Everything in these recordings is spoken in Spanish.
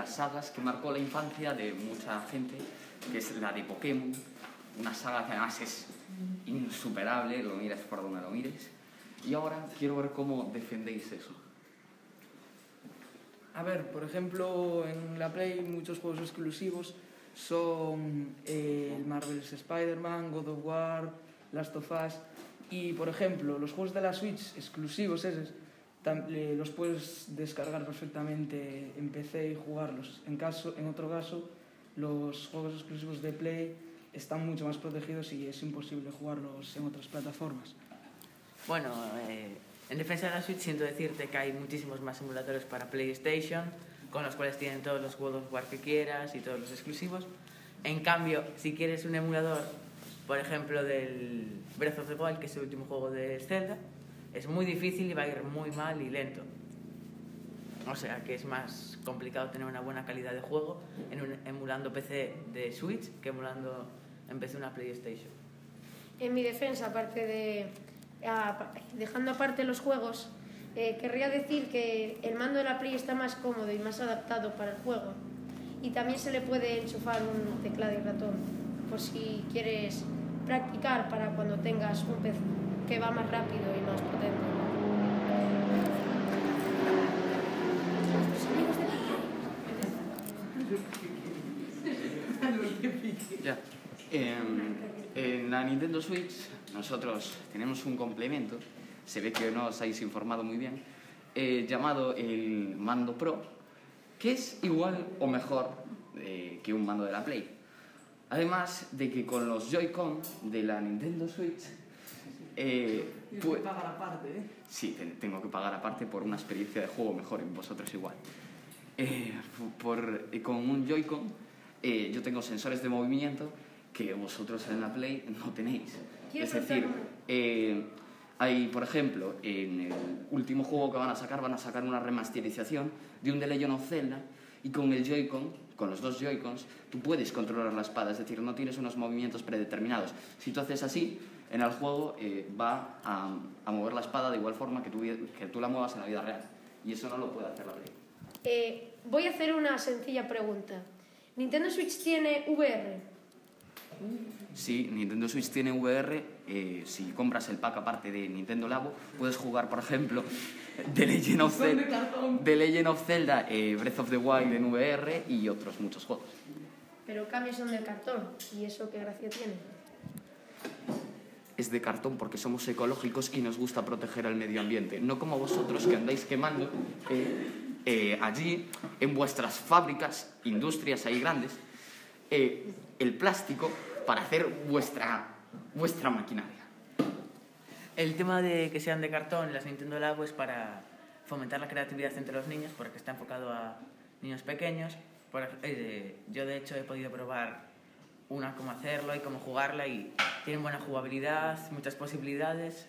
las sagas que marcó la infancia de mucha gente, que es la de Pokémon, una saga que además es insuperable, lo mires por donde lo mires. Y ahora quiero ver cómo defendéis eso. A ver, por ejemplo, en la Play muchos juegos exclusivos son eh, el Marvel's Spider-Man, God of War, Last of Us y, por ejemplo, los juegos de la Switch exclusivos esos los puedes descargar perfectamente en PC y jugarlos. En, caso, en otro caso, los juegos exclusivos de Play están mucho más protegidos y es imposible jugarlos en otras plataformas. Bueno, eh, en defensa de la Switch siento decirte que hay muchísimos más emuladores para PlayStation, con los cuales tienen todos los juegos War que quieras y todos los exclusivos. En cambio, si quieres un emulador, por ejemplo, del Breath of the Wild, que es el último juego de Zelda, es muy difícil y va a ir muy mal y lento. O sea que es más complicado tener una buena calidad de juego en un, emulando PC de Switch que emulando en PC una PlayStation. En mi defensa, aparte de dejando aparte los juegos, eh, querría decir que el mando de la Play está más cómodo y más adaptado para el juego. Y también se le puede enchufar un teclado y ratón, por si quieres practicar para cuando tengas un PC que va más rápido y más potente. Ya. en la Nintendo Switch nosotros tenemos un complemento, se ve que no os habéis informado muy bien, eh, llamado el mando Pro, que es igual o mejor eh, que un mando de la Play. Además de que con los Joy-Con de la Nintendo Switch... Eh, pues, pagar aparte, ¿eh? Sí, tengo que pagar aparte por una experiencia de juego mejor, en vosotros igual. Eh, por, con un Joy-Con yo tengo sensores de movimiento que vosotros en la Play no tenéis. Es decir, eh, hay, por ejemplo, en el último juego que van a sacar, van a sacar una remasterización de un The Legend of Zelda y con el Joy-Con, con los dos Joy-Cons, tú puedes controlar la espada, es decir, no tienes unos movimientos predeterminados. Si tú haces así, en el juego eh, va a, a, mover la espada de igual forma que tú, que tú la muevas en la vida real. Y eso no lo puede hacer la Play. Eh, voy a hacer una sencilla pregunta. ¿Nintendo Switch tiene VR? Sí, Nintendo Switch tiene VR. Eh, si compras el pack aparte de Nintendo Labo, puedes jugar, por ejemplo, The Legend of Zelda, The Legend of Zelda eh, Breath of the Wild en VR y otros muchos juegos. Pero cambios son de cartón. ¿Y eso qué gracia tiene? Es de cartón porque somos ecológicos y nos gusta proteger al medio ambiente. No como vosotros que andáis quemando eh, allí, en vuestras fábricas, industrias ahí grandes, el plástico para hacer vuestra, vuestra maquinaria. El tema de que sean de cartón las Nintendo Labo es para fomentar la creatividad entre los niños, porque está enfocado a niños pequeños. Eh, yo, de hecho, he podido probar una cómo hacerlo y cómo jugarla y tienen buena jugabilidad, muchas posibilidades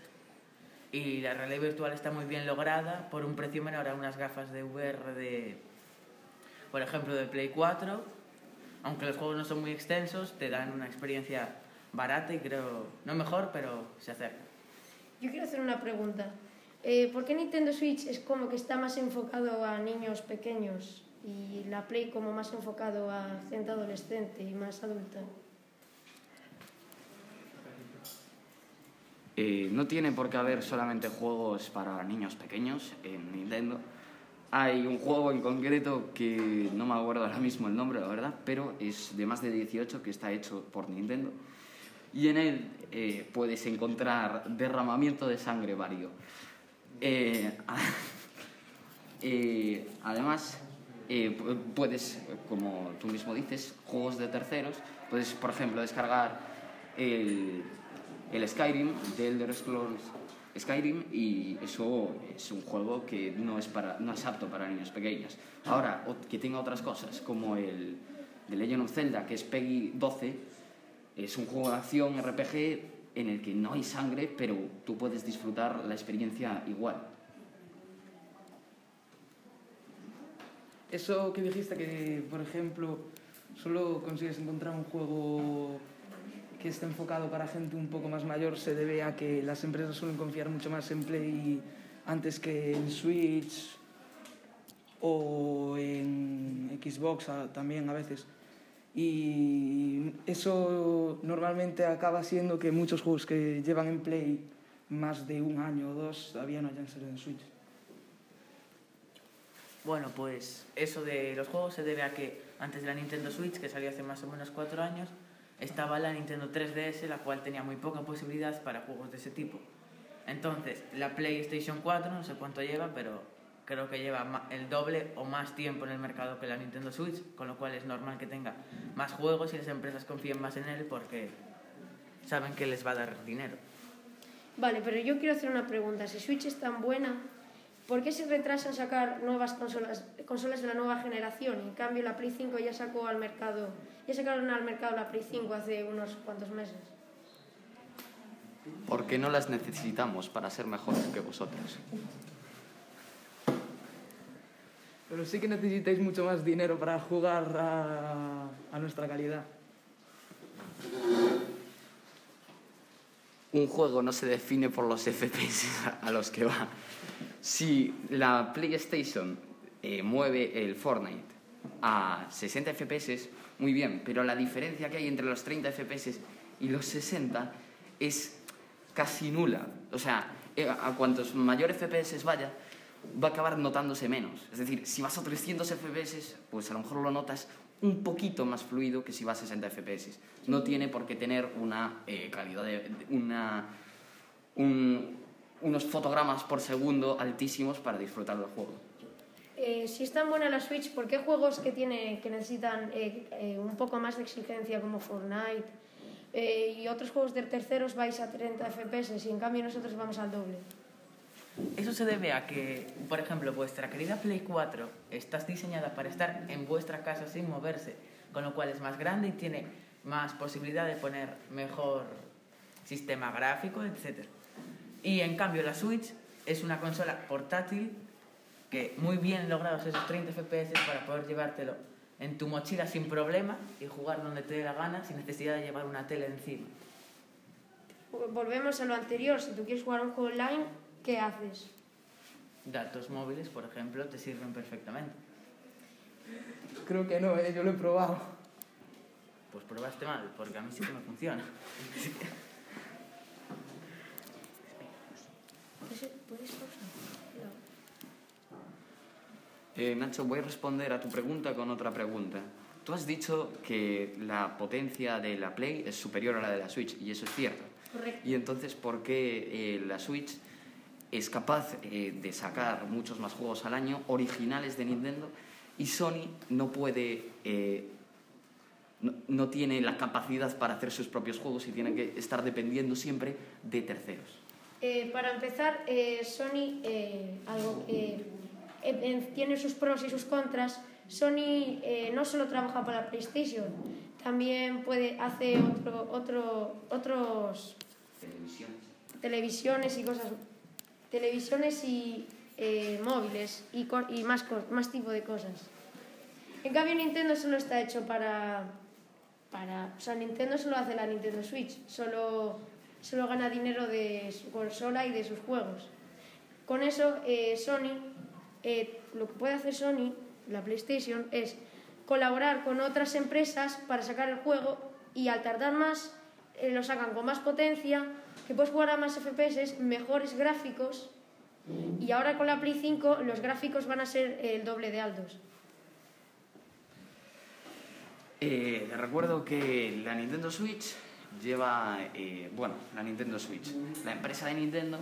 y la realidad virtual está muy bien lograda por un precio menor a unas gafas de VR de, por ejemplo, de Play 4 aunque los juegos no son muy extensos, te dan una experiencia barata y creo, no mejor, pero se acerca. Yo quiero hacer una pregunta. Eh, ¿Por qué Nintendo Switch es como que está más enfocado a niños pequeños y la Play como más enfocado a gente adolescente y más adulta? Eh, no tiene por qué haber solamente juegos para niños pequeños en Nintendo hay un juego en concreto que no me acuerdo ahora mismo el nombre, la verdad, pero es de más de 18 que está hecho por Nintendo. Y en él eh, puedes encontrar derramamiento de sangre vario. Eh, eh, además, puedes, como tú mismo dices, juegos de terceros. Puedes, por ejemplo, descargar el, el Skyrim de Elder Scrolls Skyrim y eso es un juego que no es, para, no es apto para niños pequeños. Ahora, que tenga otras cosas, como el de Legend of Zelda, que es Peggy 12, es un juego de acción RPG en el que no hay sangre, pero tú puedes disfrutar la experiencia igual. Eso que dijiste que, por ejemplo, solo consigues encontrar un juego que esté enfocado para gente un poco más mayor se debe a que las empresas suelen confiar mucho más en Play antes que en Switch o en Xbox también a veces. Y eso normalmente acaba siendo que muchos juegos que llevan en Play más de un año o dos todavía no hayan salido en Switch. Bueno, pues eso de los juegos se debe a que antes de la Nintendo Switch, que salió hace más o menos cuatro años, estaba la Nintendo 3DS, la cual tenía muy poca posibilidad para juegos de ese tipo. Entonces, la PlayStation 4, no sé cuánto lleva, pero creo que lleva el doble o más tiempo en el mercado que la Nintendo Switch, con lo cual es normal que tenga más juegos y las empresas confíen más en él porque saben que les va a dar dinero. Vale, pero yo quiero hacer una pregunta. Si Switch es tan buena, ¿por qué se retrasa en sacar nuevas consolas, consolas de la nueva generación? En cambio, la Play 5 ya sacó al mercado, ya sacaron al mercado la Play 5 hace unos cuantos meses. Porque no las necesitamos para ser mejores que vosotros. Pero sí que necesitáis mucho más dinero para jugar a, a nuestra calidad. Un juego no se define por los FPS a los que va. Si la PlayStation eh, mueve el Fortnite a 60 FPS, muy bien, pero la diferencia que hay entre los 30 FPS y los 60 es casi nula. O sea, eh, a cuantos mayor FPS vaya, va a acabar notándose menos. Es decir, si vas a 300 FPS, pues a lo mejor lo notas un poquito más fluido que si vas a 60 FPS. No tiene por qué tener una eh, calidad de, de- una un- unos fotogramas por segundo altísimos para disfrutar del juego. Eh, si es tan buena la Switch, ¿por qué juegos que, tiene, que necesitan eh, eh, un poco más de exigencia como Fortnite eh, y otros juegos de terceros vais a 30 FPS y en cambio nosotros vamos al doble? Eso se debe a que, por ejemplo, vuestra querida Play 4 está diseñada para estar en vuestra casa sin moverse, con lo cual es más grande y tiene más posibilidad de poner mejor sistema gráfico, etc. Y en cambio la Switch es una consola portátil que muy bien logrados esos 30 FPS para poder llevártelo en tu mochila sin problema y jugar donde te dé la gana sin necesidad de llevar una tele encima. Volvemos a lo anterior, si tú quieres jugar un juego online, ¿qué haces? Datos móviles, por ejemplo, te sirven perfectamente. Creo que no, ¿eh? yo lo he probado. Pues probaste mal, porque a mí sí que me funciona. ¿Puedes, pausar? No. Eh, Nacho, voy a responder a tu pregunta con otra pregunta. Tú has dicho que la potencia de la Play es superior a la de la Switch, y eso es cierto. Correcto. Y entonces, ¿por qué eh, la Switch es capaz eh, de sacar muchos más juegos al año originales de Nintendo y Sony no puede, eh, no, no tiene la capacidad para hacer sus propios juegos y tiene que estar dependiendo siempre de terceros? Eh, para empezar, eh, Sony eh, algo, eh, tiene sus pros y sus contras. Sony eh, no solo trabaja para la PlayStation, también puede hace otro, otro, otros Televisiones. y cosas, televisiones y móviles y, y más, más tipo de cosas. En cambio, Nintendo solo está hecho para, para... O sea, Nintendo solo hace la Nintendo Switch, solo, solo gana dinero de su consola y de sus juegos. Con eso, eh, Sony, eh, lo que puede hacer Sony, la PlayStation, es colaborar con otras empresas para sacar el juego y al tardar más, eh, lo sacan con más potencia, que puedes jugar a más FPS, mejores gráficos y ahora con la Play 5 los gráficos van a ser el doble de altos. Te recuerdo que la Nintendo Switch lleva, eh, bueno, la Nintendo Switch, la empresa de Nintendo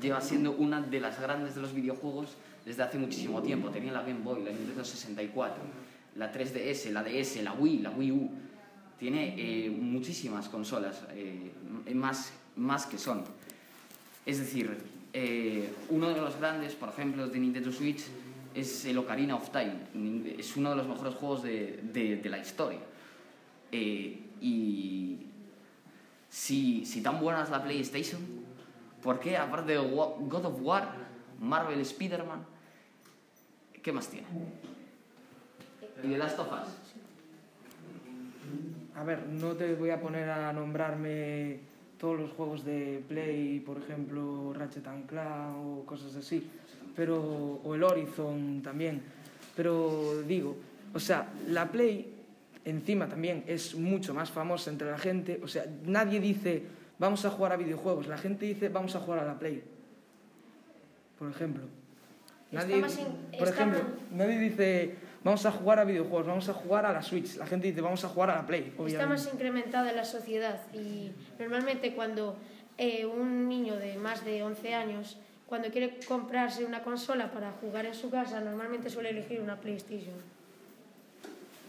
lleva siendo una de las grandes de los videojuegos desde hace muchísimo tiempo. Tenía la Game Boy, la Nintendo 64, la 3DS, la DS, la Wii, la Wii U. Tiene eh, muchísimas consolas, eh, más, más que Sony. Es decir, eh, uno de los grandes, por ejemplo, de Nintendo Switch es el Ocarina of Time. Es uno de los mejores juegos de, de- de la historia. Y si, si tan buena es la PlayStation, ¿por qué aparte de God of War, Marvel Spider-Man, qué más tiene? ¿Y The Last of Us? A ver, no te voy a poner a nombrarme todos los juegos de Play, por ejemplo, Ratchet and Clank o cosas así, pero o el Horizon también. Pero digo, o sea, la Play encima también es mucho más famosa entre la gente. O sea, nadie dice vamos a jugar a videojuegos, la gente dice vamos a jugar a la Play. Por ejemplo. Nadie, por ejemplo, nadie dice vamos a jugar a videojuegos, vamos a jugar a la Switch. La gente dice vamos a jugar a la Play. Está más incrementada en la sociedad y normalmente cuando eh, un niño de más de 11 años, cuando quiere comprarse una consola para jugar en su casa, normalmente suele elegir una PlayStation.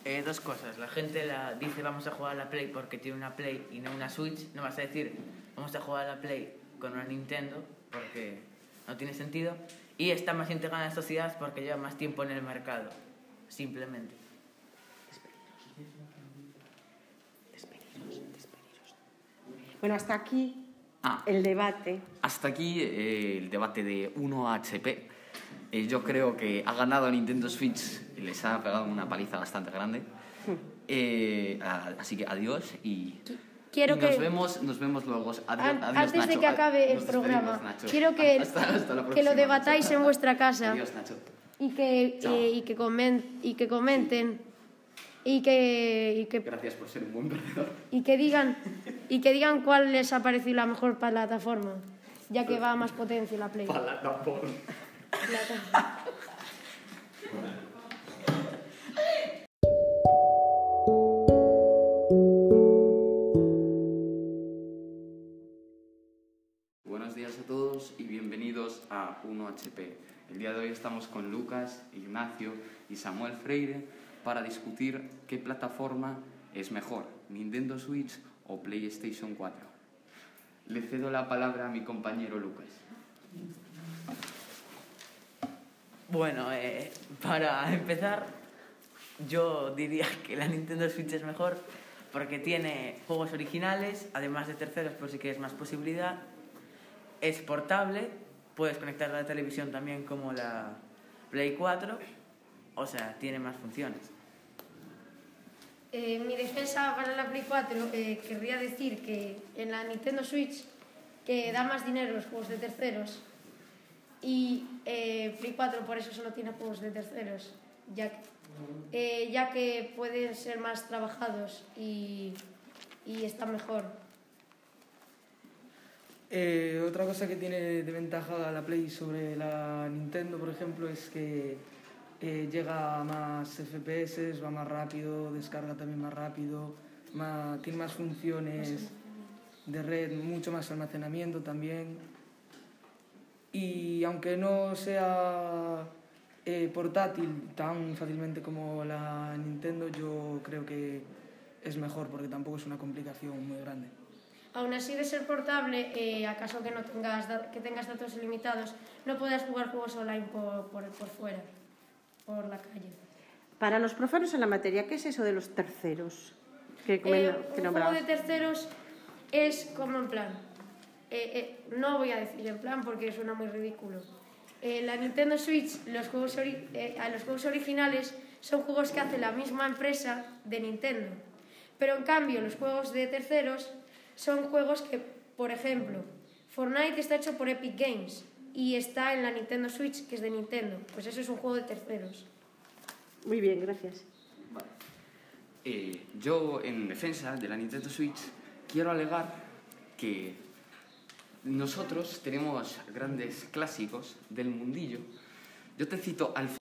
Eh, dos cosas. La gente la dice vamos a jugar a la Play porque tiene una Play y no una Switch. No vas a decir vamos a jugar a la Play con una Nintendo porque no tiene sentido. Y está más integrada en la sociedad porque lleva más tiempo en el mercado. Simplemente. Bueno, hasta aquí Ah, el debate. hasta aquí eh, el debate de 1HP. Eh, yo creo que ha ganado Nintendo Switch les ha pegado una paliza bastante grande. Eh, a- así que adiós y, Quiero y nos, que- vemos, nos vemos luego. Adiós, An- adiós, Antes de que acabe el programa, quiero que, Hasta- hasta la que lo debatáis Nacho. en vuestra casa Adiós, Nacho. y que, eh, y que, comen- y que comenten y que, y que Gracias por ser un buen perdedor. y que digan y que digan cuál les ha parecido la mejor plataforma, ya que va a más potencia la Play. Plataforma. 1HP. El día de hoy estamos con Lucas, Ignacio y Samuel Freire para discutir qué plataforma es mejor, Nintendo Switch o PlayStation 4. Le cedo la palabra a mi compañero Lucas. Bueno, eh, para empezar, yo diría que la Nintendo Switch es mejor porque tiene juegos originales, además de terceros, por si quieres más posibilidad. Es portable, puedes conectar la televisión también como la Play 4, o sea, tiene más funciones. Eh, mi defensa para la Play 4 eh, querría decir que en la Nintendo Switch que da más dinero los juegos de terceros y eh, Play 4 por eso solo tiene juegos de terceros, ya que, eh, ya que pueden ser más trabajados y, y están mejor. Eh, otra cosa que tiene de ventaja la Play sobre la Nintendo, por ejemplo, es que eh, llega a más FPS, va más rápido, descarga también más rápido, tiene más funciones de red, mucho más almacenamiento también. Y aunque no sea eh, portátil tan fácilmente como la Nintendo, yo creo que es mejor porque tampoco es una complicación muy grande. Aún así de ser portable, eh, acaso que no tengas que tengas datos ilimitados, no puedas jugar juegos online por, por, por fuera, por la calle. Para los profanos en la materia, ¿qué es eso de los terceros? Que, Eh, que un juego de terceros es como en plan. eh, eh, no voy a decir en plan porque suena muy ridículo. En la Nintendo Switch, los juegos, eh, a los juegos originales son juegos que hace la misma empresa de Nintendo. Pero en cambio, los juegos de terceros son juegos que, por ejemplo, Fortnite está hecho por Epic Games y está en la Nintendo Switch, que es de Nintendo. Pues eso es un juego de terceros. Muy bien, gracias. Eh, yo, en defensa de la Nintendo Switch, quiero alegar que nosotros tenemos grandes clásicos del mundillo. Yo te cito al